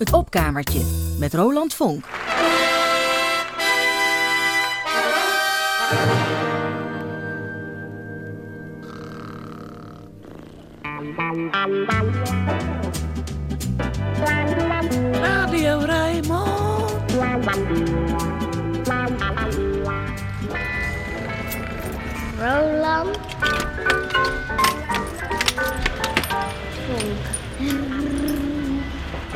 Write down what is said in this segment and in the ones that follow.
Het opkamertje met Roland Vonk. Radio Rijnmond. Roland.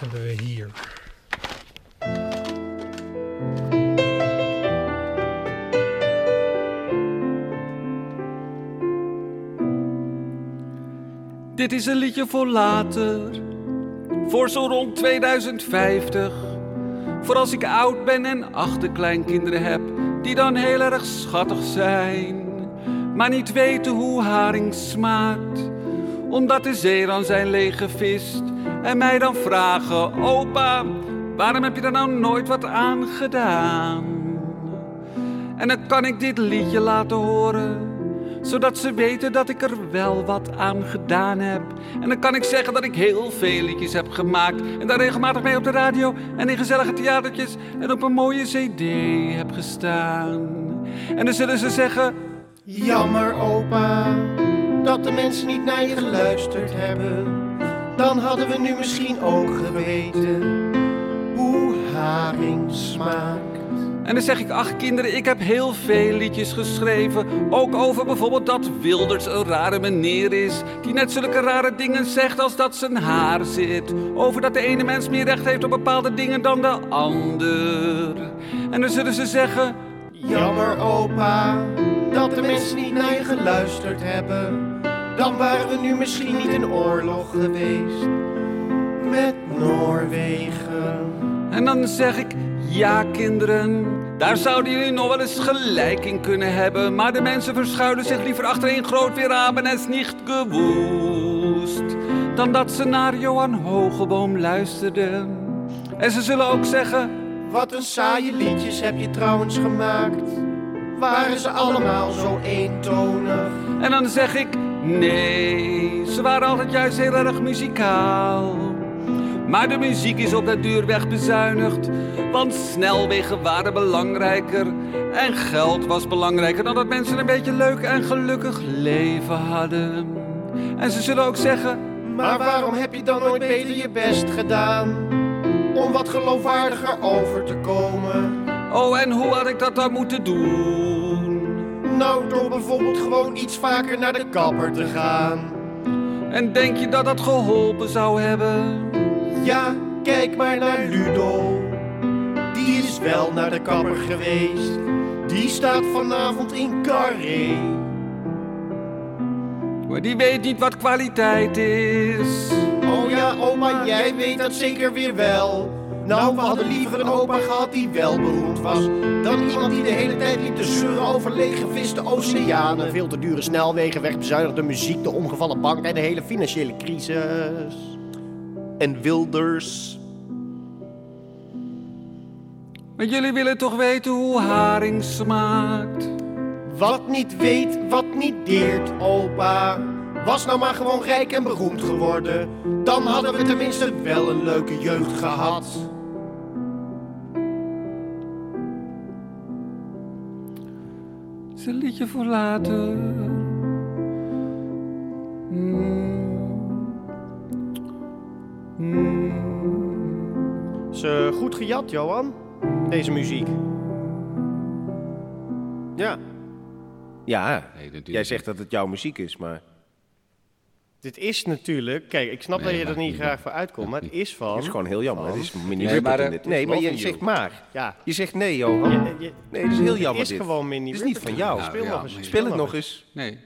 Hebben we hier? Dit is een liedje voor later. Voor zo rond 2050. Voor als ik oud ben en achterkleinkinderen heb. Die dan heel erg schattig zijn. Maar niet weten hoe haring smaakt. Omdat de zee dan zijn leeggevist. En mij dan vragen: Opa, waarom heb je er nou nooit wat aan gedaan? En dan kan ik dit liedje laten horen zodat ze weten dat ik er wel wat aan gedaan heb. En dan kan ik zeggen dat ik heel veel liedjes heb gemaakt. En daar regelmatig mee op de radio en in gezellige theatertjes en op een mooie cd heb gestaan. En dan zullen ze zeggen, Jammer, opa, dat de mensen niet naar je geluisterd hebben. Dan hadden we nu misschien ook geweten hoe haring smaakt. En dan zeg ik, ach kinderen, ik heb heel veel liedjes geschreven. Ook over bijvoorbeeld dat Wilders een rare meneer is. Die net zulke rare dingen zegt als dat zijn haar zit. Over dat de ene mens meer recht heeft op bepaalde dingen dan de ander. En dan zullen ze zeggen, Jammer, opa, dat de mensen niet naar je geluisterd hebben. Dan waren we nu misschien niet in oorlog geweest met Noorwegen. En dan zeg ik, ja kinderen, daar zouden jullie nog wel eens gelijk in kunnen hebben. Maar de mensen verschuilen zich liever achter een groot weer en es niet gewoest. Dan dat ze naar Johan Hogeboom luisterden. En ze zullen ook zeggen, Wat een saaie liedjes heb je trouwens gemaakt. Waren ze allemaal zo eentonig? en dan zeg ik, nee, ze waren altijd juist heel erg muzikaal. Maar de muziek is op de duur weg bezuinigd. Want snelwegen waren belangrijker. En geld was belangrijker dan dat mensen een beetje leuk en gelukkig leven hadden. En ze zullen ook zeggen: Maar waarom heb je dan nooit beter je best gedaan? Om wat geloofwaardiger over te komen. Oh, en hoe had ik dat dan moeten doen? Nou, door bijvoorbeeld gewoon iets vaker naar de kapper te gaan. En denk je dat dat geholpen zou hebben? Ja, kijk maar naar Ludo. Die is wel naar de kapper geweest. Die staat vanavond in Carré. Maar die weet niet wat kwaliteit is. Oh ja, oma, jij weet dat zeker weer wel. Nou, we hadden liever een opa gehad die wel beroemd was. Dan iemand die de hele tijd liep te zeuren over leeggeviste oceanen. Veel te dure snelwegen, wegbezuinigde muziek, de omgevallen bank en de hele financiële crisis. En Wilders. Maar jullie willen toch weten hoe haring smaakt? Wat niet weet, wat niet deert, opa. Was nou maar gewoon rijk en beroemd geworden. Dan hadden we tenminste wel een leuke jeugd gehad. Het is een liedje voor later. Mm. Mm. Is eh, goed gejat, Johan, deze muziek. Ja, Ja, Nee, natuurlijk jij zegt dat het jouw muziek is, maar dit is natuurlijk... Kijk, ik snap Nee, dat je er niet graag voor uitkomt, maar het is van... het is gewoon heel jammer. Het is mini Nee, maar, in eh, dit. Nee, maar je zegt maar. Ja, Je zegt nee, Johan. je- je- Nee, het is heel het jammer is dit. gewoon mini Het is niet van jou. Speel Ja, nog eens. nee. Speel het nog eens. Nee.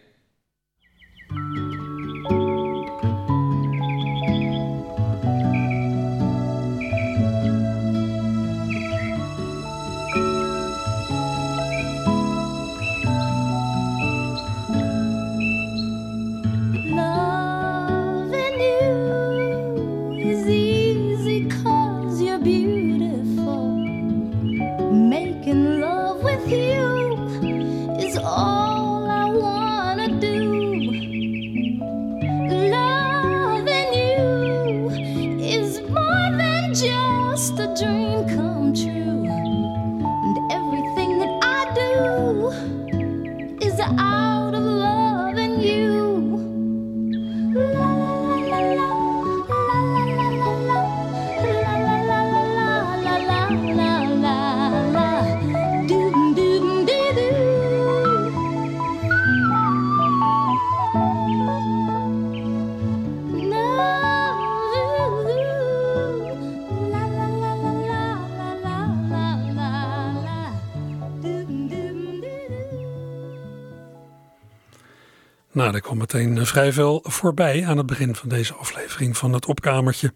Nou, er kwam meteen eh, vrij veel voorbij aan het begin van deze aflevering van het opkamertje.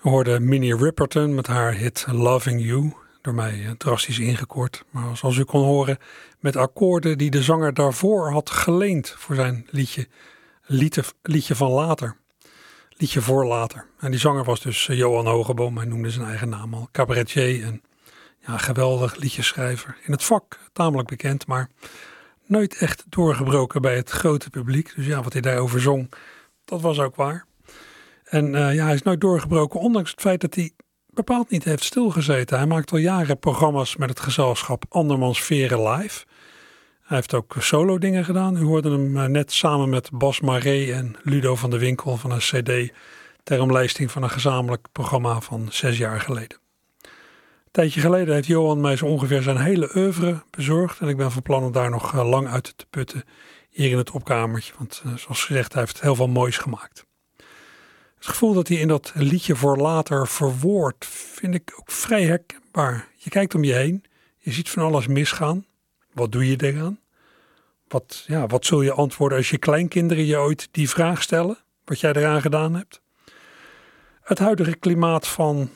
We hoorden Minnie Riperton met haar hit Loving You, door mij eh, drastisch ingekort. Maar zoals u kon horen, met akkoorden die de zanger daarvoor had geleend voor zijn liedje, liedje, liedje van later. Liedje voor later. En die zanger was dus eh, Johan Hogeboom, hij noemde zijn eigen naam al, cabaretier en ja, geweldig liedjeschrijver. In het vak tamelijk bekend, maar nooit echt doorgebroken bij het grote publiek. Dus ja, wat hij daarover zong, dat was ook waar. En uh, ja, hij is nooit doorgebroken, ondanks het feit dat hij bepaald niet heeft stilgezeten. Hij maakt al jaren programma's met het gezelschap Andermans Veren Live. Hij heeft ook solo dingen gedaan. U hoorde hem eh, net samen met Bas Maré en Ludo van de Winkel van een cd ter omlijsting van een gezamenlijk programma van zes jaar geleden. Tijdje geleden heeft Johan mij zo ongeveer zijn hele oeuvre bezorgd. En ik ben van plan om daar nog eh, lang uit te putten hier in het opkamertje. Want uh, zoals gezegd, hij heeft heel veel moois gemaakt. Het gevoel dat hij in dat liedje voor later verwoordt, vind ik ook vrij herkenbaar. Je kijkt om je heen, je ziet van alles misgaan. Wat doe je eraan? Wat, ja, wat zul je antwoorden als je kleinkinderen je ooit die vraag stellen? Wat jij eraan gedaan hebt? Het huidige klimaat van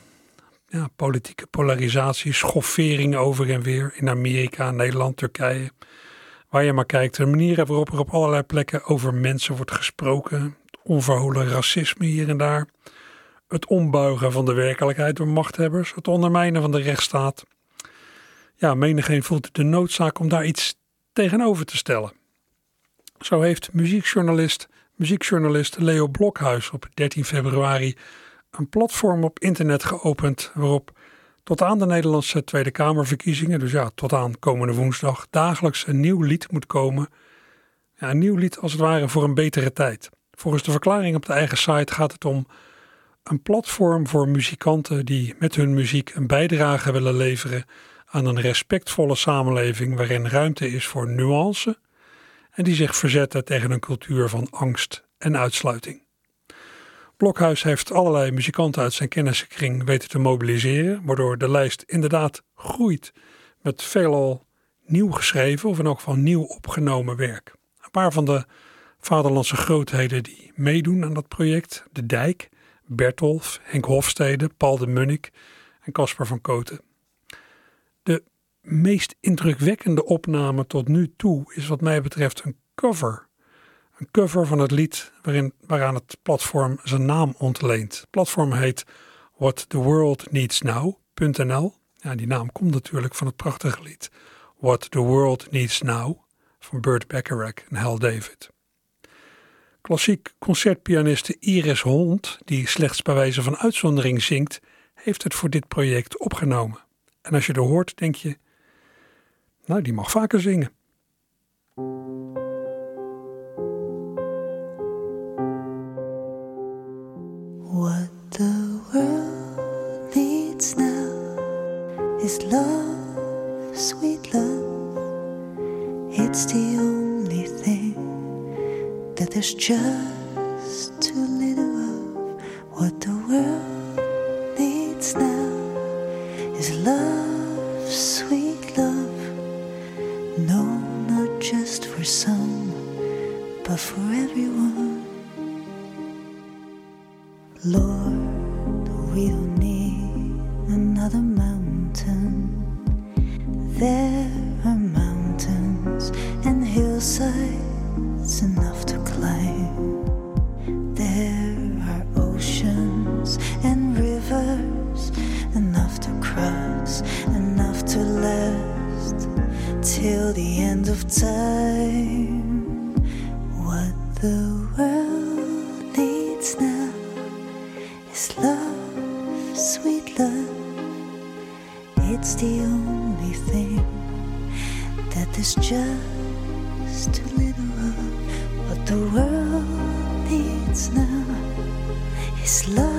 ja, politieke polarisatie, schoffering over en weer in Amerika, Nederland, Turkije. Waar je maar kijkt, de manier waarop er op allerlei plekken over mensen wordt gesproken, onverholen racisme hier en daar, het ombuigen van de werkelijkheid door machthebbers, het ondermijnen van de rechtsstaat. Ja, menigeen voelt de noodzaak om daar iets tegenover te stellen. Zo heeft muziekjournalist, muziekjournalist Leo Blokhuis op 13 februari een platform op internet geopend waarop tot aan de Nederlandse Tweede Kamerverkiezingen, dus ja, tot aan komende woensdag, dagelijks een nieuw lied moet komen. Ja, een nieuw lied als het ware voor een betere tijd. Volgens de verklaring op de eigen site gaat het om een platform voor muzikanten die met hun muziek een bijdrage willen leveren aan een respectvolle samenleving waarin ruimte is voor nuance en die zich verzetten tegen een cultuur van angst en uitsluiting. Blokhuis heeft allerlei muzikanten uit zijn kennissenkring weten te mobiliseren, waardoor de lijst inderdaad groeit met veelal nieuw geschreven of in elk geval nieuw opgenomen werk. Een paar van de vaderlandse grootheden die meedoen aan dat project, De Dijk, Bertolf, Henk Hofstede, Paul de Munnik en Casper van Koten. De meest indrukwekkende opname tot nu toe is wat mij betreft een cover een cover van het lied waarin, waaraan het platform zijn naam ontleent. Het platform heet What the World Needs Now.nl. Ja, die naam komt natuurlijk van het prachtige lied What the World Needs Now van Burt Bacharach en Hal David. Klassiek concertpianiste Iris Hond, die slechts bij wijze van uitzondering zingt, heeft het voor dit project opgenomen. En als je er hoort, denk je, nou, die mag vaker zingen. What the world needs now is love, sweet love. It's the only thing that there's just too little of. What the world needs now is love, sweet love. No, not just for some, but for everyone. Lord, the world needs now is love,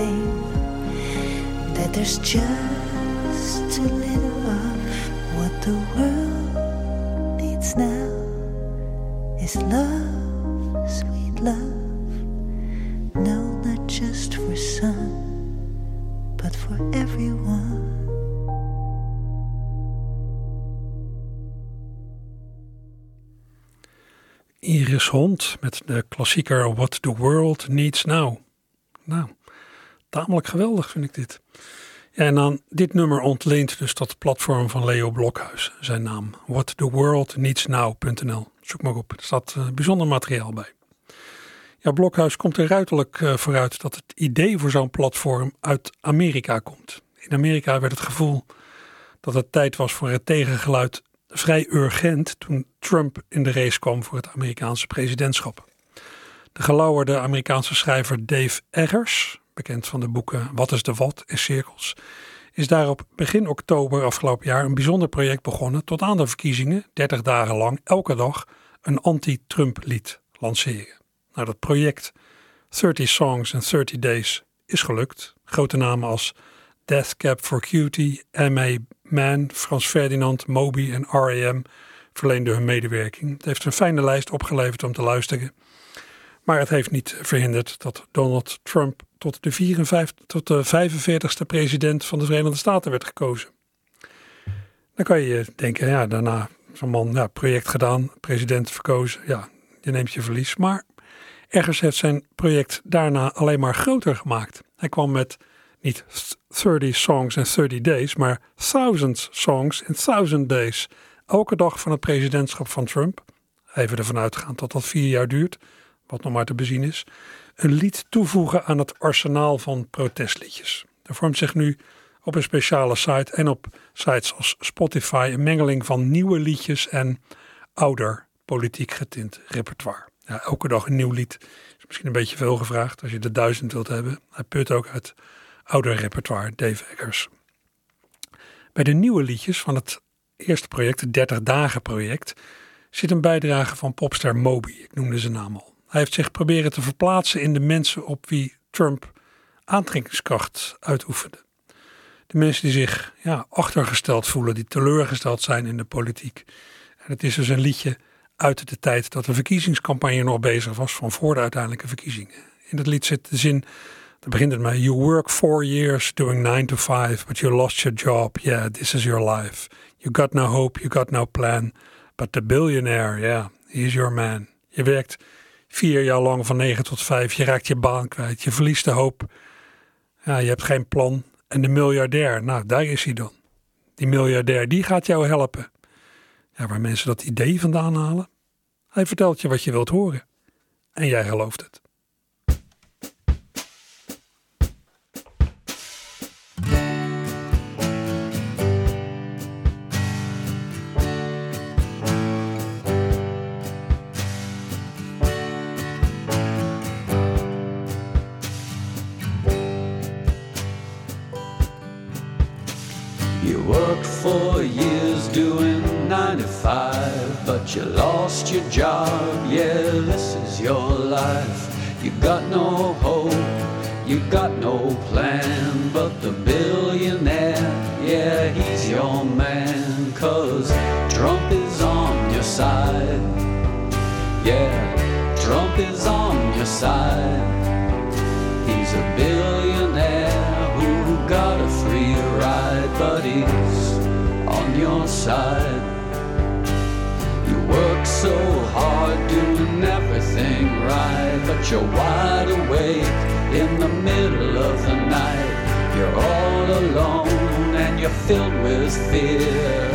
thing that there's just a little of. What the world needs now is love, sweet love. No, not just for some, but for everyone. Iris Hond met de klassieker What the World Needs Now. Nou, tamelijk geweldig vind ik dit. Ja, en dan dit nummer ontleent dus dat platform van Leo Blokhuis zijn naam. whattheworldneedsnow.nl Zoek maar op, er staat eh, bijzonder materiaal bij. Ja, Blokhuis komt er ruiterlijk eh, vooruit dat het idee voor zo'n platform uit Amerika komt. In Amerika werd het gevoel dat het tijd was voor het tegengeluid vrij urgent toen Trump in de race kwam voor het Amerikaanse presidentschap. De gelauwerde Amerikaanse schrijver Dave Eggers, bekend van de boeken Wat is de Wat en Cirkels, is daarop begin oktober afgelopen jaar een bijzonder project begonnen tot aan de verkiezingen, 30 dagen lang, elke dag een anti-Trump lied lanceren. Nou, dat project 30 Songs in 30 Days is gelukt. Grote namen als Death Cab for Cutie, M.A. Man, Frans Ferdinand, Moby en R.A.M. verleenden hun medewerking. Het heeft een fijne lijst opgeleverd om te luisteren. Maar het heeft niet verhinderd dat Donald Trump tot de, 54, tot de 45ste president van de Verenigde Staten werd gekozen. Dan kan je denken, ja, daarna zo'n man, project gedaan, president verkozen, ja, je neemt je verlies. Maar ergens heeft zijn project daarna alleen maar groter gemaakt. Hij kwam met niet 30 songs in 30 days, maar thousands songs in 1000 days. Elke dag van het presidentschap van Trump, even ervan uitgaan dat dat vier jaar duurt, wat nog maar te bezien is, een lied toevoegen aan het arsenaal van protestliedjes. Er vormt zich nu op een speciale site en op sites als Spotify een mengeling van nieuwe liedjes en ouder politiek getint repertoire. Ja, elke dag een nieuw lied is misschien een beetje veel gevraagd als je de duizend wilt hebben. Hij put ook uit ouder repertoire, Dave Eggers. Bij de nieuwe liedjes van het eerste project, het 30 dagen project, zit een bijdrage van popster Moby, ik noemde zijn naam al. Hij heeft zich proberen te verplaatsen in de mensen op wie Trump aantrekkingskracht uitoefende. De mensen die zich ja, achtergesteld voelen, die teleurgesteld zijn in de politiek. En het is dus een liedje uit de tijd dat de verkiezingscampagne nog bezig was, van voor de uiteindelijke verkiezingen. In het lied zit de zin, daar begint het mee, You work four years doing nine to five, but you lost your job, yeah, this is your life. You got no hope, you got no plan, but the billionaire, yeah, he's your man. Je werkt vier jaar lang van negen tot vijf, je raakt je baan kwijt, je verliest de hoop. Ja, je hebt geen plan. En de miljardair, nou daar is hij dan. Die miljardair, die gaat jou helpen. Ja, waar mensen dat idee vandaan halen. Hij vertelt je wat je wilt horen. En jij gelooft het. You lost your job. Yeah, this is your life. You got no hope, you got no plan, but the billionaire, yeah, he's your man, cause Trump is on your side. Yeah, Trump is on your side. You're wide awake in the middle of the night. You're all alone and you're filled with fear.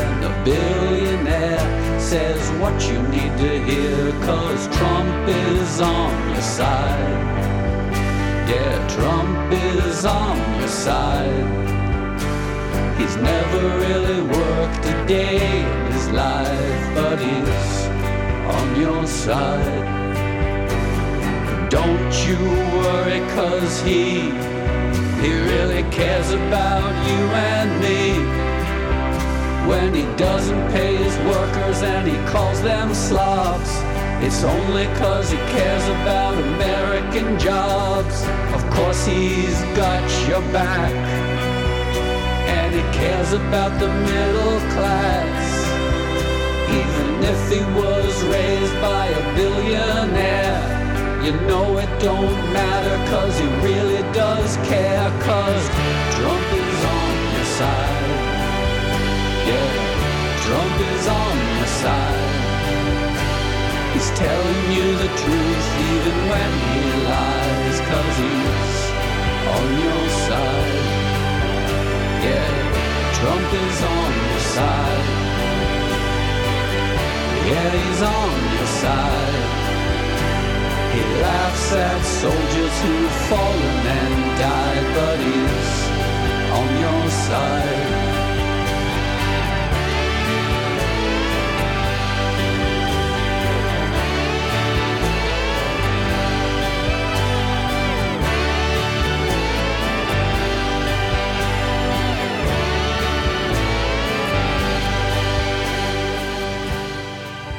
And the billionaire says what you need to hear, cause Trump is on your side. Yeah, Trump is on your side. He's never really worked a day in his life, but he's on your side. You worry, cause he, he really cares about you and me. When he doesn't pay his workers and he calls them slobs, it's only cause he cares about American jobs. Of course, he's got your back, and he cares about the middle class. Even if he was raised by a billionaire, you know it don't matter cause he really does care cause Trump is on your side. Yeah, Trump is on your side. He's telling you the truth even when he lies cause he's on your side. Yeah, Trump is on your side. Yeah, he's on your side. He laughs at soldiers who've fallen and died, but he's on your side.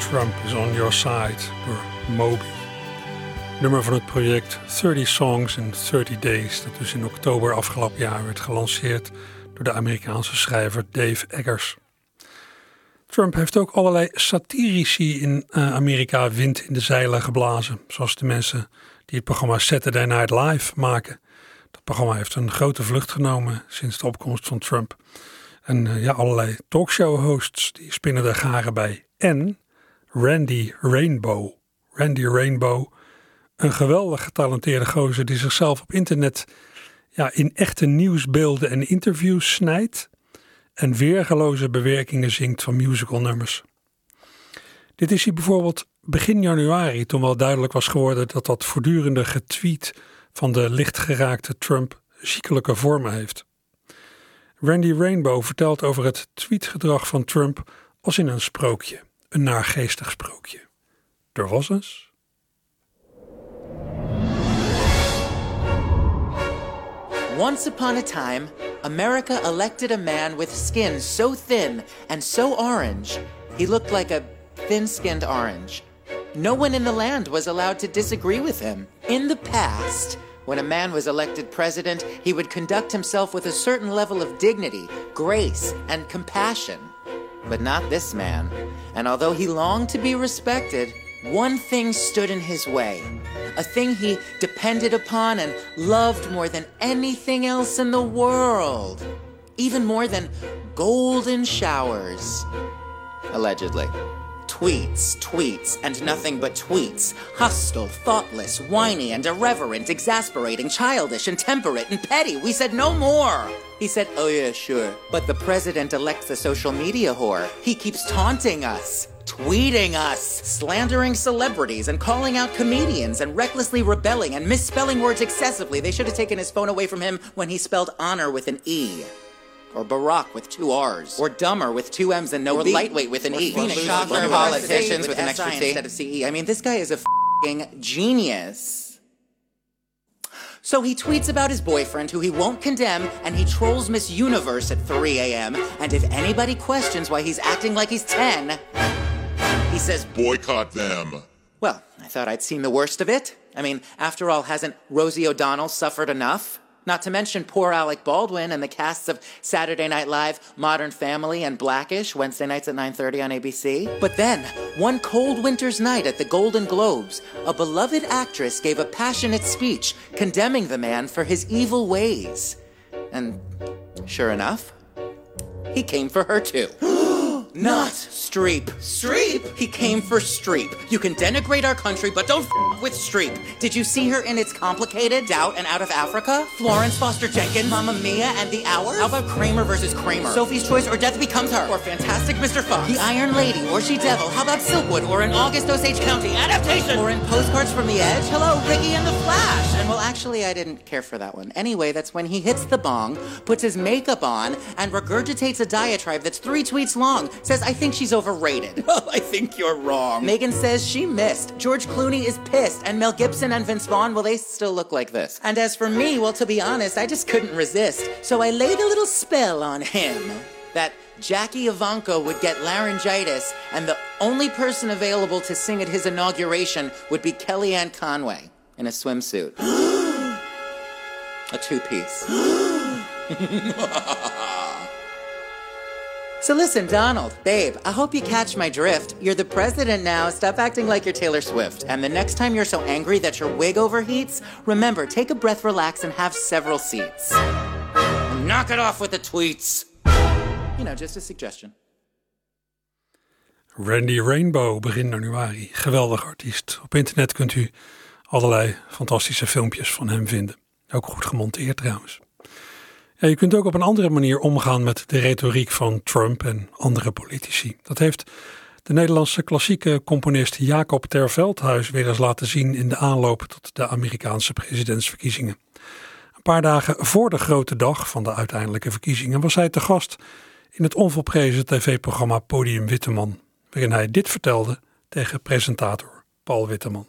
Trump is on your side door Moby. Nummer van het project 30 Songs in 30 Days, dat dus in oktober afgelopen jaar werd gelanceerd door de Amerikaanse schrijver Dave Eggers. Trump heeft ook allerlei satirici in uh, Amerika wind in de zeilen geblazen, zoals de mensen die het programma Saturday Night Live maken. Dat programma heeft een grote vlucht genomen sinds de opkomst van Trump. En uh, ja, allerlei talkshow-hosts die spinnen er garen bij. En Randy Rainbow. Randy Rainbow, een geweldig getalenteerde gozer die zichzelf op internet ja, in echte nieuwsbeelden en interviews snijdt en weergeloze bewerkingen zingt van musicalnummers. Dit is hij bijvoorbeeld begin januari, toen wel duidelijk was geworden dat dat voortdurende getweet van de lichtgeraakte Trump ziekelijke vormen heeft. Randy Rainbow vertelt over het tweetgedrag van Trump als in een sprookje, een naargeestig sprookje. Er was eens. Once upon a time, America elected a man with skin so thin and so orange, he looked like a thin skinned orange. No one in the land was allowed to disagree with him. In the past, when a man was elected president, he would conduct himself with a certain level of dignity, grace, and compassion. But not this man. And although he longed to be respected, one thing stood in his way. A thing he depended upon and loved more than anything else in the world. Even more than golden showers. Allegedly. Tweets, tweets, and nothing but tweets. Hostile, thoughtless, whiny, and irreverent, exasperating, childish, intemperate, and petty. We said no more. He said, Oh, yeah, sure. But the president elects the social media whore. He keeps taunting us, tweeting us, slandering celebrities, and calling out comedians, and recklessly rebelling and misspelling words excessively. They should have taken his phone away from him when he spelled honor with an E. Or Barack with two R's. Or Dumber with two M's and no Or B. lightweight with an or E. Phoenix Or Shocker politicians with an extra T instead instead of CE. I mean, this guy is a fing genius. So he tweets about his boyfriend, who he won't condemn, and he trolls Miss Universe at 3 a.m. And if anybody questions why he's acting like he's 10, he says, Boycott them. Well, I thought I'd seen the worst of it. I mean, after all, hasn't Rosie O'Donnell suffered enough? Not to mention poor Alec Baldwin and the casts of Saturday Night Live, Modern Family, and Blackish, Wednesday nights at 9.30 on ABC. But then, one cold winter's night at the Golden Globes, a beloved actress gave a passionate speech condemning the man for his evil ways. And sure enough, he came for her too. not Streep. Streep? He came for Streep. You can denigrate our country, but don't f- with Streep. Did you see her in It's Complicated, Doubt, and Out of Africa? Florence Foster Jenkins, Mamma Mia, and The Hour? How about Kramer versus Kramer? Sophie's Choice or Death Becomes Her? Or Fantastic Mr. Fox? The Iron Lady or She Devil? How about Silkwood or an August Osage County adaptation? Or in Postcards from the Edge? Hello, Ricky and the Flash. And well, actually, I didn't care for that one. Anyway, that's when he hits the bong, puts his makeup on, and regurgitates a diatribe that's three tweets long. Says, I think she's overrated. Well, I think you're wrong. Megan says she missed. George Clooney is pissed. And Mel Gibson and Vince Vaughn, well, they still look like this. And as for me, well, to be honest, I just couldn't resist. So I laid a little spell on him. That Jackie Ivanko would get laryngitis, and the only person available to sing at his inauguration would be Kellyanne Conway in a swimsuit. a two piece. So listen, Donald, babe, I hope you catch my drift. You're the president now. Stop acting like you're Taylor Swift. And the next time you're so angry that your wig overheats, remember, take a breath, relax, and have several seats. Knock it off with the tweets. You know, just a suggestion. Randy Rainbow, begin januari. Geweldig artiest. Op internet kunt u allerlei fantastische filmpjes van hem vinden. Ook goed gemonteerd trouwens. Ja, je kunt ook op een andere manier omgaan met de retoriek van Trump en andere politici. Dat heeft de Nederlandse klassieke componist Jacob ter Veldhuis weer eens laten zien in de aanloop tot de Amerikaanse presidentsverkiezingen. Een paar dagen voor de grote dag van de uiteindelijke verkiezingen was hij te gast in het onvolprezen tv-programma Podium Witteman, waarin hij dit vertelde tegen presentator Paul Witteman.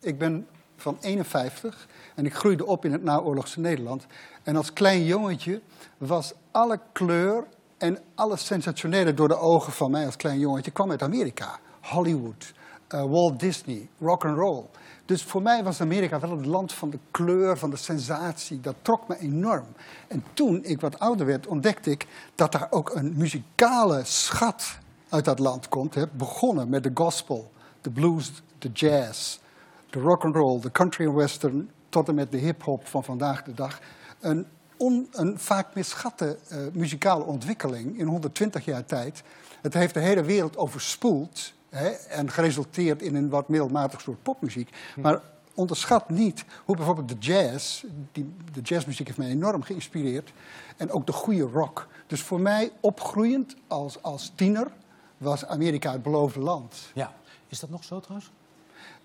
Ik ben van 51 en ik groeide op in het naoorlogse Nederland. En als klein jongetje was alle kleur en alles sensationele door de ogen van mij als klein jongetje kwam uit Amerika. Hollywood, uh, Walt Disney, rock and roll. Dus voor mij was Amerika wel het land van de kleur, van de sensatie. Dat trok me enorm. En toen ik wat ouder werd, ontdekte ik dat daar ook een muzikale schat uit dat land komt. Hè. Begonnen met de gospel, de blues, de jazz, de rock and roll, de country en western, tot en met de hip-hop van vandaag de dag. Een, on, een vaak mischatte uh, muzikale ontwikkeling in 120 jaar tijd. Het heeft de hele wereld overspoeld hè, en geresulteerd in een wat middelmatig soort popmuziek. Maar onderschat niet hoe bijvoorbeeld de jazz, die, de jazzmuziek heeft mij enorm geïnspireerd, en ook de goede rock. Dus voor mij opgroeiend als, als tiener was Amerika het beloofde land. Ja, is dat nog zo trouwens?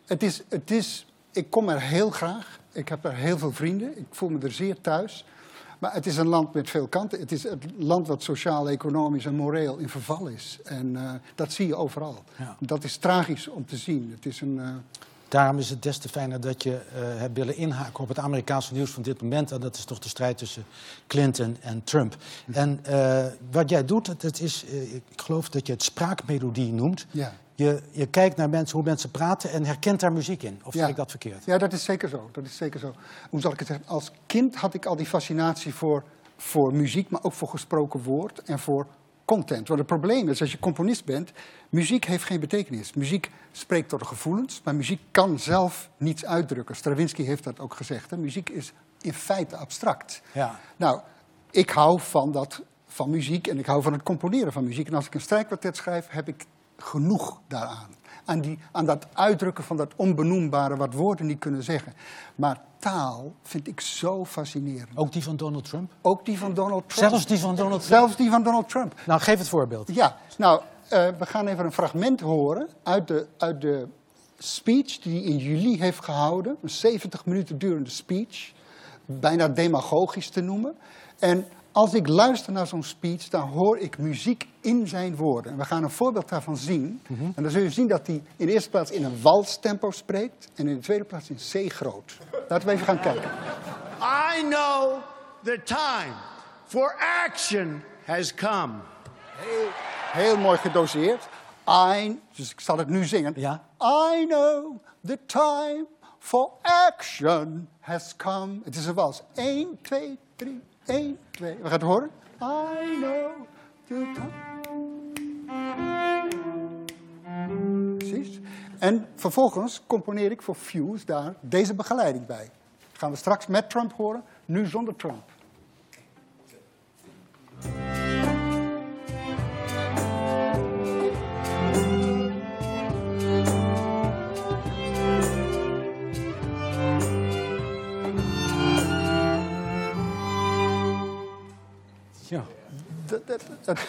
Het is, het is, ik kom er heel graag. Ik heb er heel veel vrienden. Ik voel me er zeer thuis. Maar het is een land met veel kanten. Het is het land wat sociaal, economisch en moreel in verval is. En uh, dat zie je overal. Ja. Dat is tragisch om te zien. Het is een... Uh... Daarom is het des te fijner dat je uh, hebt willen inhaken op het Amerikaanse nieuws van dit moment. En dat is toch de strijd tussen Clinton en Trump. En wat jij doet, het is, ik geloof dat je het spraakmelodie noemt. Ja. Je, je, kijkt naar mensen, hoe mensen praten en herkent daar muziek in. Of ja. zeg ik dat verkeerd? Ja, dat is zeker zo. Dat is zeker zo. Hoe zal ik het zeggen? Als kind had ik al die fascinatie voor, voor muziek, maar ook voor gesproken woord en voor content. Want het probleem is, als je componist bent, muziek heeft geen betekenis. Muziek spreekt tot de gevoelens, maar muziek kan zelf niets uitdrukken. Stravinsky heeft dat ook gezegd. Hè? Muziek is in feite abstract. Ja. Nou, ik hou van, dat, van muziek en ik hou van het componeren van muziek. En als ik een strijkkwartet schrijf, heb ik genoeg daaraan. Aan, die, aan dat uitdrukken van dat onbenoembare wat woorden niet kunnen zeggen. Maar taal vind ik zo fascinerend. Ook die van Donald Trump? Ook die van Donald Trump. Zelfs die van Donald Trump? Zelfs die van Donald Trump. Nou, geef het voorbeeld. Ja, nou, uh, we gaan even een fragment horen uit de, uit de speech die hij in juli heeft gehouden. Een 70 minuten durende speech. Bijna demagogisch te noemen. En als ik luister naar zo'n speech, dan hoor ik muziek in zijn woorden. En we gaan een voorbeeld daarvan zien. Mm -hmm. En dan zul je zien dat hij in de eerste plaats in een walstempo spreekt en in de tweede plaats in C groot. Laten we even gaan kijken. I know the time for action has come. Heel, heel mooi gedoseerd. I, dus ik zal het nu zingen. Ja? I know the time for action has come. Het is een wals. 1, 2, 3. 1, 2. We gaan het horen. I know. Precies. En vervolgens componeer ik voor Fuse daar deze begeleiding bij. Dat gaan we straks met Trump horen, nu zonder Trump. Het- het-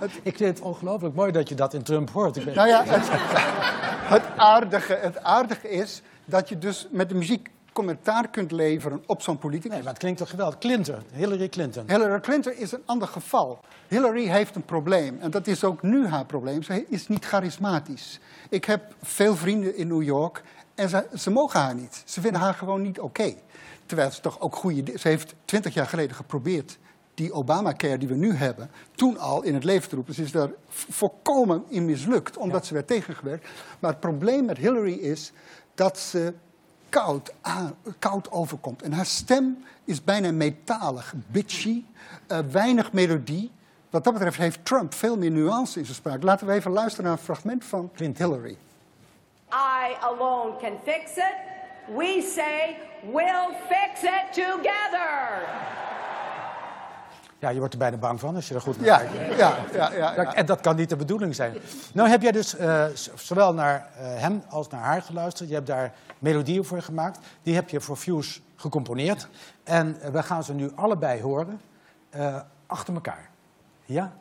het- Ik vind het ongelooflijk mooi dat je dat in Trump hoort. Ik ben... nou ja, het, aardige, het aardige is dat je dus met de muziek commentaar kunt leveren op zo'n politicus. Nee, maar het klinkt toch geweldig. Clinton, Hillary Clinton. Hillary Clinton is een ander geval. Hillary heeft een probleem. En dat is ook nu haar probleem. Ze is niet charismatisch. Ik heb veel vrienden in New York. En ze, ze mogen haar niet. Ze vinden haar gewoon niet oké. Terwijl ze toch ook goede... Ze heeft twintig jaar geleden geprobeerd... die Obamacare die we nu hebben... toen al in het leven te roepen. Ze is daar volkomen in mislukt. Omdat ze werd tegengewerkt. Maar het probleem met Hillary is... dat ze koud, aan, koud overkomt. En haar stem is bijna metalig, bitchy, eh, weinig melodie. Wat dat betreft heeft Trump veel meer nuance in zijn spraak. Laten we even luisteren naar een fragment van Hillary. I alone can fix it. We say we'll fix it together. Ja, je wordt er bijna bang van als je er goed naar Ja, kijkt. ja, ja, ja, ja. En dat kan niet de bedoeling zijn. Nou heb jij dus eh, zowel naar eh, hem als naar haar geluisterd. Je hebt daar melodieën voor gemaakt. Die heb je voor Fuse gecomponeerd. En eh, we gaan ze nu allebei horen. achter elkaar. Ja?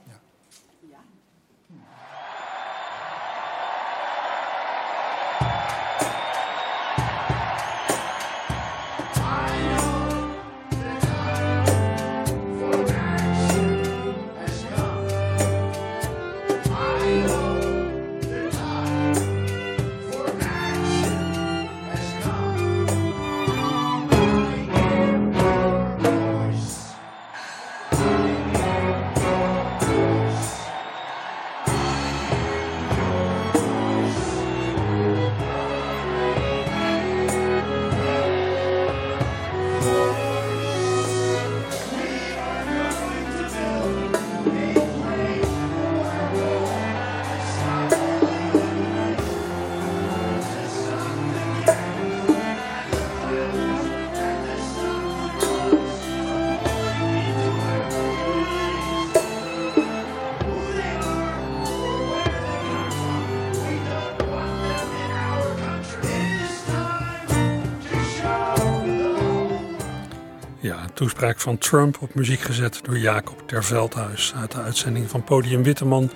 Toespraak van Trump op muziek gezet door Jacob ter Veldhuis uit de uitzending van Podium Witteman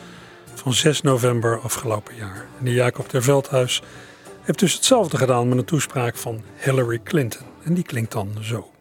van 6 november afgelopen jaar. En die Jacob ter Veldhuis heeft dus hetzelfde gedaan met een toespraak van Hillary Clinton. En die klinkt dan zo.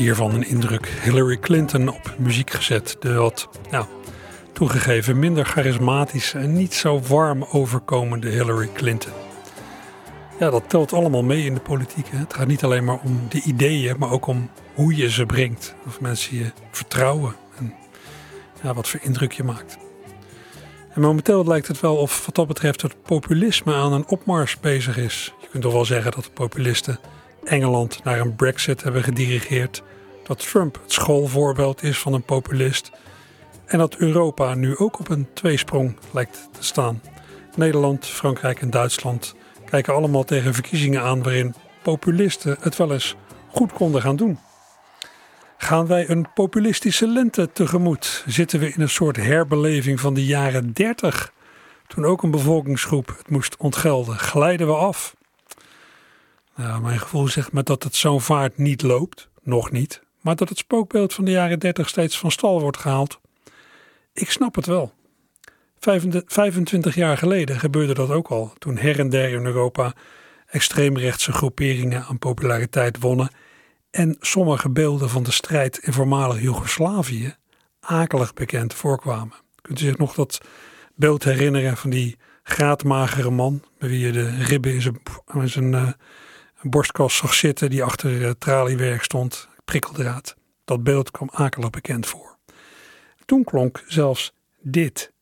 Hiervan een indruk. Hillary Clinton op muziek gezet. De wat, nou, toegegeven minder charismatische en niet zo warm overkomende Hillary Clinton. Ja, dat telt allemaal mee in de politiek. Hè. Het gaat niet alleen maar om de ideeën, maar ook om hoe je ze brengt. Of mensen je vertrouwen en ja, wat voor indruk je maakt. En momenteel lijkt het wel of wat dat betreft het populisme aan een opmars bezig is. Je kunt toch wel zeggen dat de populisten Engeland naar een brexit hebben gedirigeerd. Dat Trump het schoolvoorbeeld is van een populist. En dat Europa nu ook op een tweesprong lijkt te staan. Nederland, Frankrijk en Duitsland kijken allemaal tegen verkiezingen aan waarin populisten het wel eens goed konden gaan doen. Gaan wij een populistische lente tegemoet? Zitten we in een soort herbeleving van de jaren 30? Toen ook een bevolkingsgroep het moest ontgelden. Glijden we af? Nou, mijn gevoel zegt me dat het zo'n vaart niet loopt. Nog niet. Maar dat het spookbeeld van de jaren 30 steeds van stal wordt gehaald, ik snap het wel. 25 jaar geleden gebeurde dat ook al, toen her en der in Europa extreemrechtse groeperingen aan populariteit wonnen en sommige beelden van de strijd in voormalig Joegoslavië akelig bekend voorkwamen. Kunt u zich nog dat beeld herinneren van die graadmagere man bij wie je de ribben in zijn, in zijn uh, borstkas zag zitten die achter traliewerk stond, prikkeldraad. Dat beeld kwam akelig bekend voor. Toen klonk zelfs dit.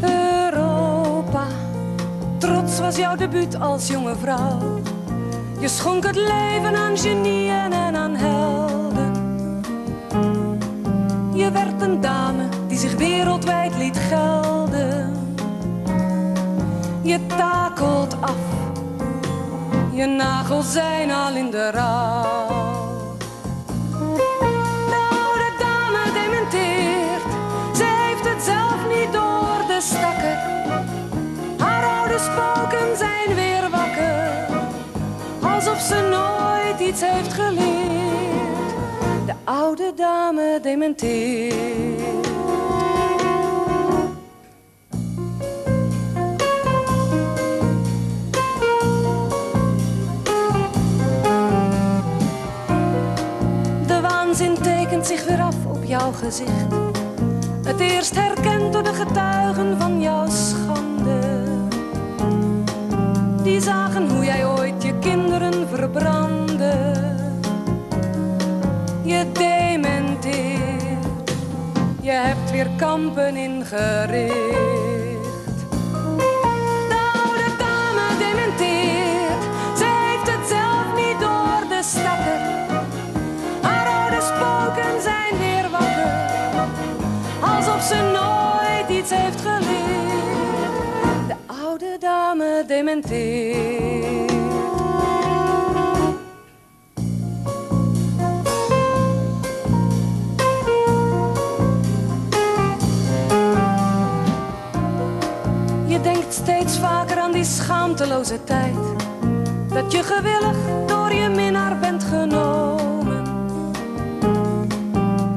Europa, trots was jouw debuut als jonge vrouw. Je schonk het leven aan genieën en aan helden. Je werd een dame die zich wereldwijd liet gelden. Je takelt af, je nagels zijn al in de rouw. De oude dame dementeert, ze heeft het zelf niet door de stakken. Haar oude spoken zijn weer wakker, alsof ze nooit iets heeft geleerd. De oude dame dementeert. De waanzin tekent zich weer af op jouw gezicht. Het eerst herkend door de getuigen van jouw schande. Die zagen hoe jij ooit je kinderen verbrandde. Je dementeert, je hebt weer kampen ingericht. Dementeert. Je denkt steeds vaker aan die schaamteloze tijd. Dat je gewillig door je minnaar bent genomen.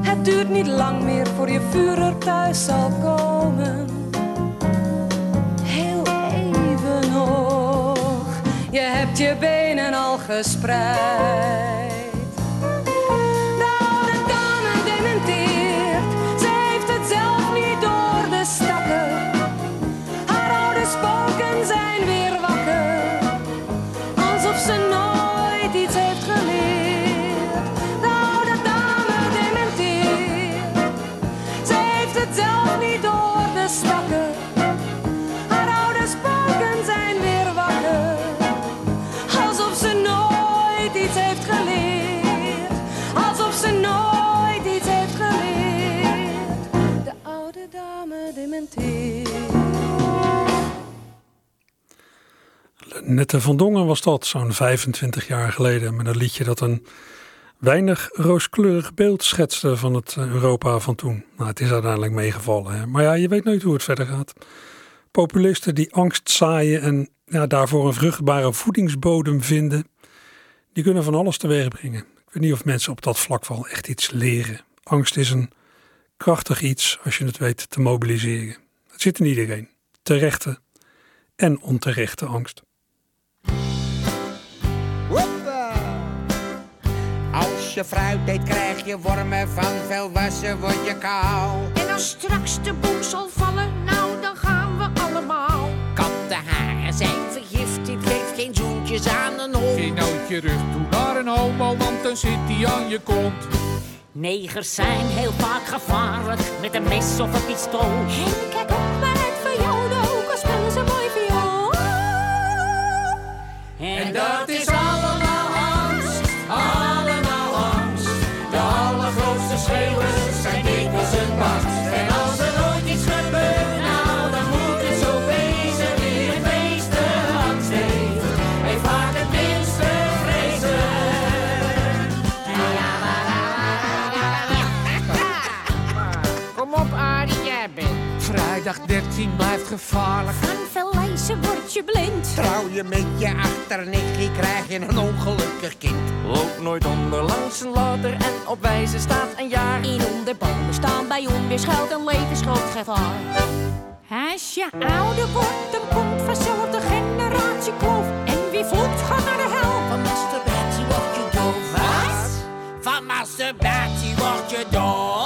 Het duurt niet lang meer voor je vuur thuis zal komen. Je hebt je benen al gespreid. Nette van Dongen was dat, zo'n 25 jaar geleden, met een liedje dat een weinig rooskleurig beeld schetste van het eh, Europa van toen. Nou, het is uiteindelijk meegevallen, hè? maar ja, je weet nooit hoe het verder gaat. Populisten die angst zaaien en daarvoor een vruchtbare voedingsbodem vinden, die kunnen van alles teweeg brengen. Ik weet niet of mensen op dat vlak wel echt iets leren. Angst is een krachtig iets als je het weet te mobiliseren. Het zit in iedereen, terechte en onterechte angst. Als je fruit eet, krijg je wormen van veel wassen, word je kou. En als straks de boom zal vallen, nou dan gaan we allemaal. Kattenharen zijn vergiftigd, geef geen zoentjes aan een hond. Geen je rug toe naar een homo, want dan zit hij aan je kont. Negers zijn heel vaak gevaarlijk met een mes of een pistool. En kijk op maar uit voor jou, de ook al spelen ze mooi viool. En dat is allemaal dag 13 blijft gevaarlijk. Van veel lezen word je blind. Trouw je met je achternikkie, krijg je een ongelukkig kind. Loop nooit onder langs een ladder en op wijze staat een jaar. In onderbomen staan bij onweerschuilt een levensgroot gevaar. Als je ouder wordt, dan komt vanzelf de generatie kloof. En wie vloekt gaat naar de hel. Van masturbatie word je doof. Wat? Van masturbatie word je doof.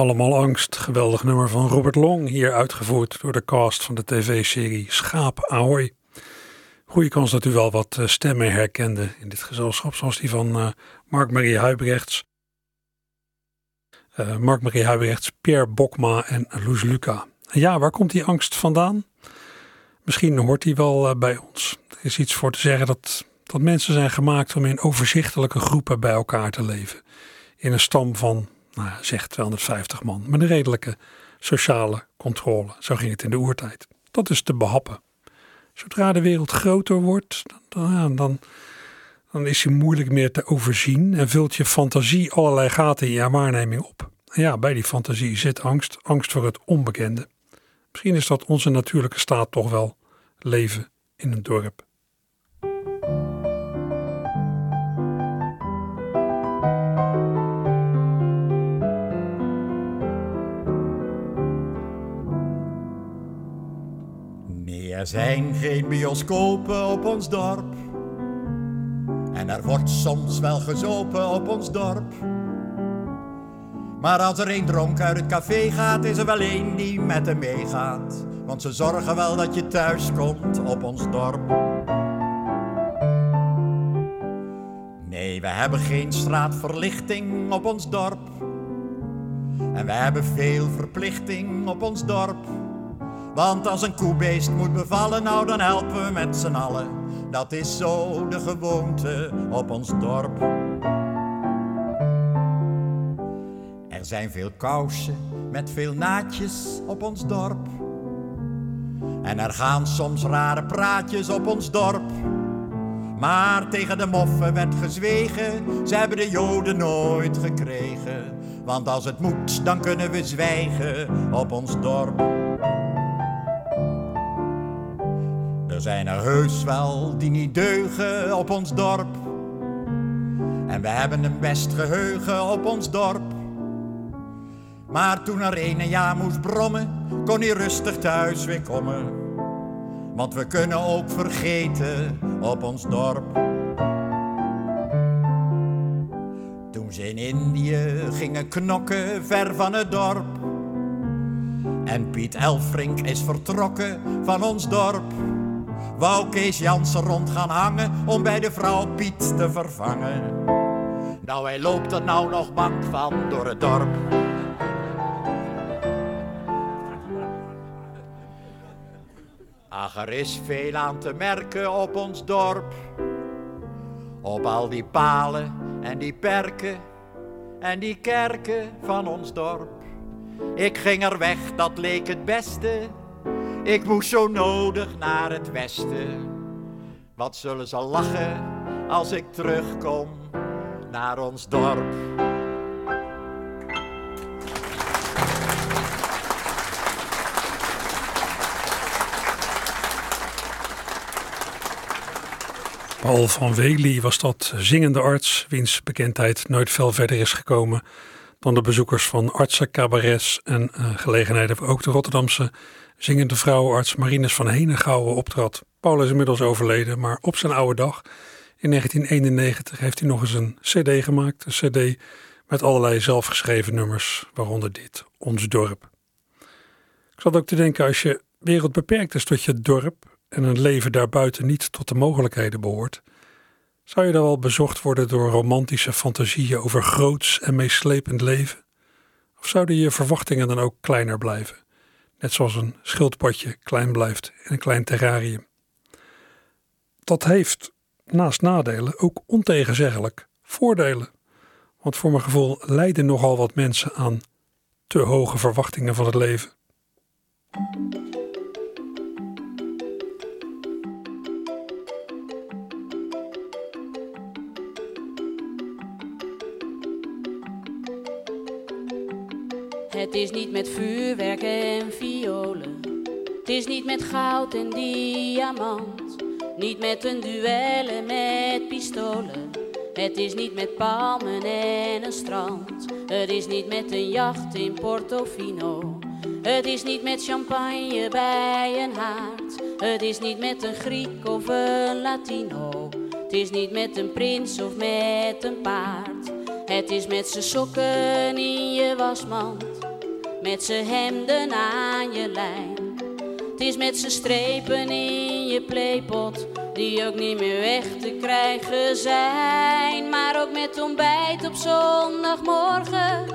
Allemaal angst, geweldig nummer van Robert Long, hier uitgevoerd door de cast van de tv-serie Schaap Ahoy. Goeie kans dat u wel wat eh, stemmen herkende in dit gezelschap, zoals die van eh, Mark-Marie Huibrechts, eh, Mark-Marie Huibrechts, Pierre Bokma en Loes Luca. Ja, waar komt die angst vandaan? Misschien hoort die wel bij ons. Er is iets voor te zeggen dat, dat mensen zijn gemaakt om in overzichtelijke groepen bij elkaar te leven. In een stam van, nou zeg 250 man, met een redelijke sociale controle. Zo ging het in de oertijd. Dat is te behappen. Zodra de wereld groter wordt, dan, dan, dan, is die moeilijk meer te overzien en vult je fantasie allerlei gaten in je waarneming op. En ja, bij die fantasie zit angst, angst voor het onbekende. Misschien is dat onze natuurlijke staat toch wel leven in een dorp. Er zijn geen bioscopen op ons dorp. En er wordt soms wel gezopen op ons dorp. Maar als er een dronk uit het café gaat, is er wel één die met hem meegaat. Want ze zorgen wel dat je thuis komt op ons dorp. Nee, we hebben geen straatverlichting op ons dorp. En we hebben veel verplichting op ons dorp. Want als een koebeest moet bevallen, nou dan helpen we met z'n allen. Dat is zo de gewoonte op ons dorp. Er zijn veel kousen met veel naadjes op ons dorp. En er gaan soms rare praatjes op ons dorp. Maar tegen de moffen werd gezwegen, ze hebben de Joden nooit gekregen. Want als het moet, dan kunnen we zwijgen op ons dorp. Er zijn er heus wel die niet deugen op ons dorp. En we hebben een best geheugen op ons dorp. Maar toen er een jaar moest brommen, kon hij rustig thuis weer komen. Want we kunnen ook vergeten op ons dorp. Toen ze in Indië gingen knokken ver van het dorp. En Piet Elfrink is vertrokken van ons dorp. Wou Kees Jansen rond gaan hangen om bij de vrouw Piet te vervangen. Nou, hij loopt er nou nog bang van door het dorp. Ach, er is veel aan te merken op ons dorp. Op al die palen en die perken en die kerken van ons dorp. Ik ging er weg, dat leek het beste. Ik moest zo nodig naar het westen. Wat zullen ze lachen als ik terugkom naar ons dorp? Paul van Wely was dat zingende arts, wiens bekendheid nooit veel verder is gekomen dan de bezoekers van artsencabarets en uh, gelegenheden waar ook de Rotterdamse zingende vrouwenarts Marinus van Henegouwen optrad. Paul is inmiddels overleden, maar op zijn oude dag In 1991 heeft hij nog eens een cd gemaakt. Een cd met allerlei zelfgeschreven nummers, waaronder dit, Ons Dorp. Ik zat ook te denken, als je wereld beperkt is tot je dorp en een leven daarbuiten niet tot de mogelijkheden behoort, zou je dan wel bezocht worden door romantische fantasieën over groots en meeslepend leven? Of zouden je verwachtingen dan ook kleiner blijven? Net zoals een schildpadje klein blijft in een klein terrarium. Dat heeft, naast nadelen, ook ontegenzeggelijk voordelen. Want voor mijn gevoel lijden nogal wat mensen aan te hoge verwachtingen van het leven. Het is niet met vuurwerk en violen. Het is niet met goud en diamant. Niet met een duel en met pistolen. Het is niet met palmen en een strand. Het is niet met een jacht in Portofino. Het is niet met champagne bij een haard. Het is niet met een Griek of een Latino. Het is niet met een prins of met een paard. Het is met z'n sokken in je wasmand. Met z'n hemden aan je lijn. Het is met z'n strepen in je playpot. Die ook niet meer weg te krijgen zijn. Maar ook met ontbijt op zondagmorgen.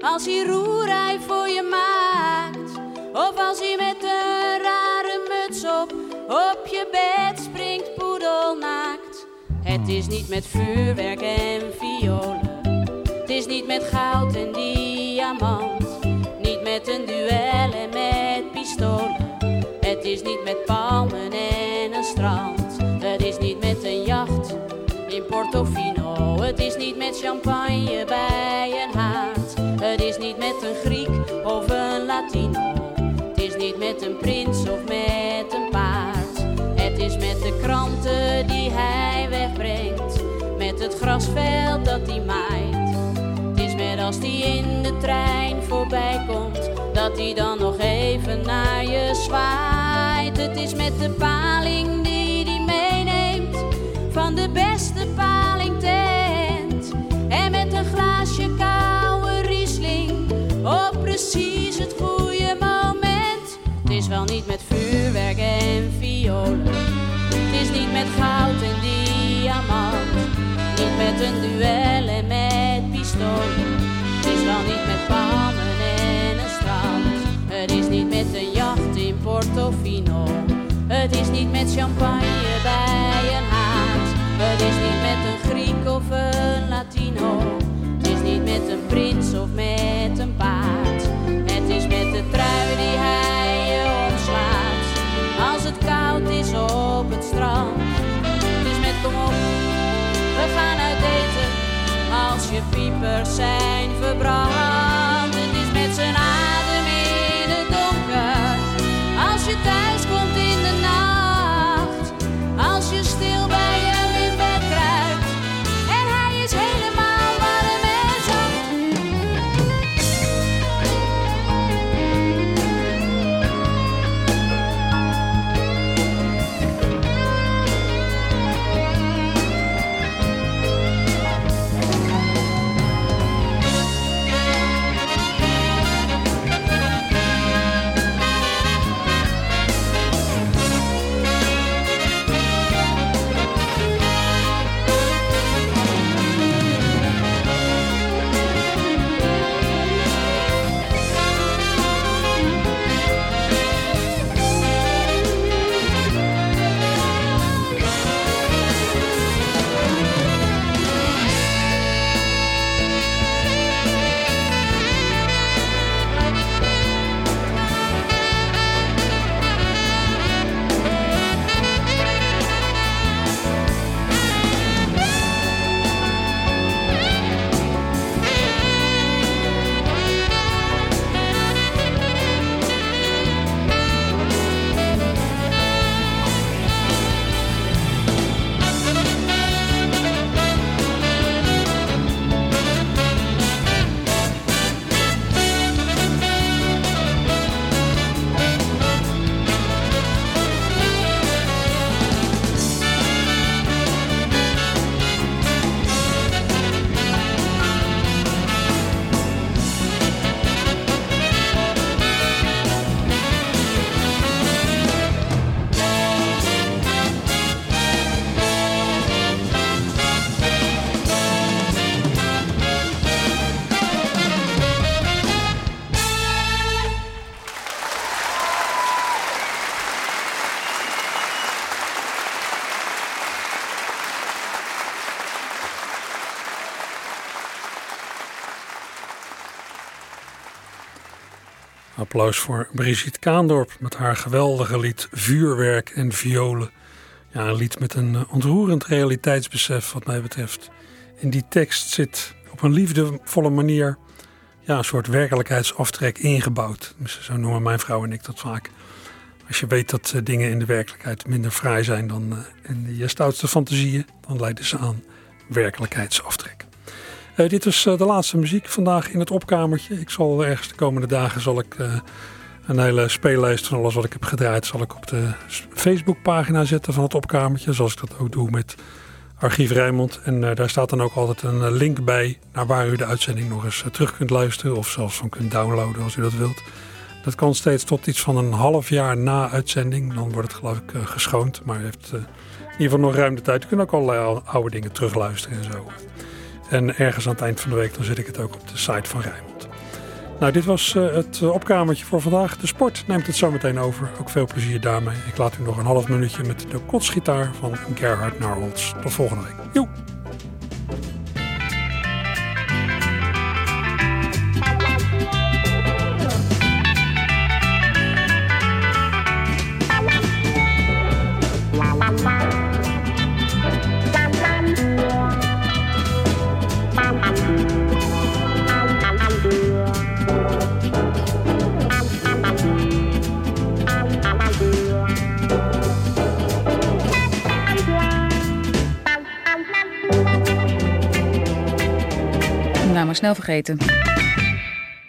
Als hij roerij voor je maakt. Of als hij met een rare muts op op je bed springt poedelnaakt. Het is niet met vuurwerk en violen. Het is niet met goud en diamant. Met een duel en met pistolen. Het is niet met palmen en een strand. Het is niet met een jacht in Portofino. Het is niet met champagne bij een haard. Het is niet met een Griek of een Latino. Het is niet met een prins of met een paard. Het is met de kranten die hij wegbrengt. Met het grasveld dat hij maait. Als hij in de trein voorbij komt. Dat hij dan nog even naar je zwaait. Het is met de paling die hij meeneemt. Van de beste palingtent. En met een glaasje koude riesling. Op precies het goede moment. Het is wel niet met vuurwerk en violen. Het is niet met goud en diamant. Niet met een duel Het is niet met champagne bij een haard. Het is niet met een Griek of een Latino. Het is niet met een prins of met een paard. Het is met de trui die hij je omslaat. Als het koud is op het strand. Het is met kom op, we gaan uit eten. Als je piepers zijn verbrand. Het is met zijn je thuis komt in de nacht. Als je stil bij hem Voor Brigitte Kaandorp met haar geweldige lied Vuurwerk en Violen. Ja, een lied met een eh, ontroerend realiteitsbesef wat mij betreft. In die tekst zit op een liefdevolle manier ja, een soort werkelijkheidsaftrek ingebouwd. Dus Zo noemen mijn vrouw en ik dat vaak. Als je weet dat eh, dingen in de werkelijkheid minder fraai zijn dan eh, in je stoutste fantasieën, dan leiden ze aan werkelijkheidsaftrek. Eh, dit is eh, de laatste muziek vandaag in het opkamertje. Ik zal ergens de komende dagen zal ik, eh, een hele speellijst van alles wat ik heb gedraaid... zal ik op de Facebookpagina zetten van het opkamertje. Zoals ik dat ook doe met Archief Rijnmond. En daar staat dan ook altijd een link bij... naar waar u de uitzending nog eens terug kunt luisteren... of zelfs van kunt downloaden als u dat wilt. Dat kan steeds tot iets van een half jaar na uitzending. Dan wordt het geloof ik geschoond. Maar u heeft in ieder geval nog ruim de tijd. U kunt ook allerlei ou- oude dingen terugluisteren en zo. En ergens aan het eind van de week dan zet ik het ook op de site van Rijnmond. Nou, dit was eh, het eh, opkamertje voor vandaag. De sport neemt het zo meteen over. Ook veel plezier daarmee. Ik laat u nog een half minuutje met de kotsgitaar van Gerhard Narholz. Tot volgende week. Joe! Maar snel vergeten.